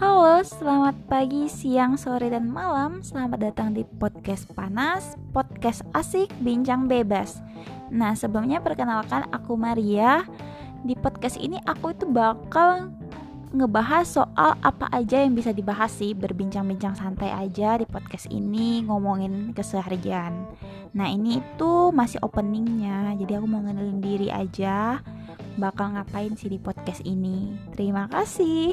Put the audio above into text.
Halo, selamat pagi, siang, sore, dan malam. Selamat datang di podcast panas, podcast asik, bincang bebas. Nah, sebelumnya perkenalkan aku Maria. Di podcast ini aku itu bakal ngebahas soal apa aja yang bisa dibahas sih, berbincang-bincang santai aja di podcast ini, ngomongin keseharian. Nah, ini itu masih openingnya, jadi aku mau ngenalin diri aja bakal ngapain sih di podcast ini. Terima kasih.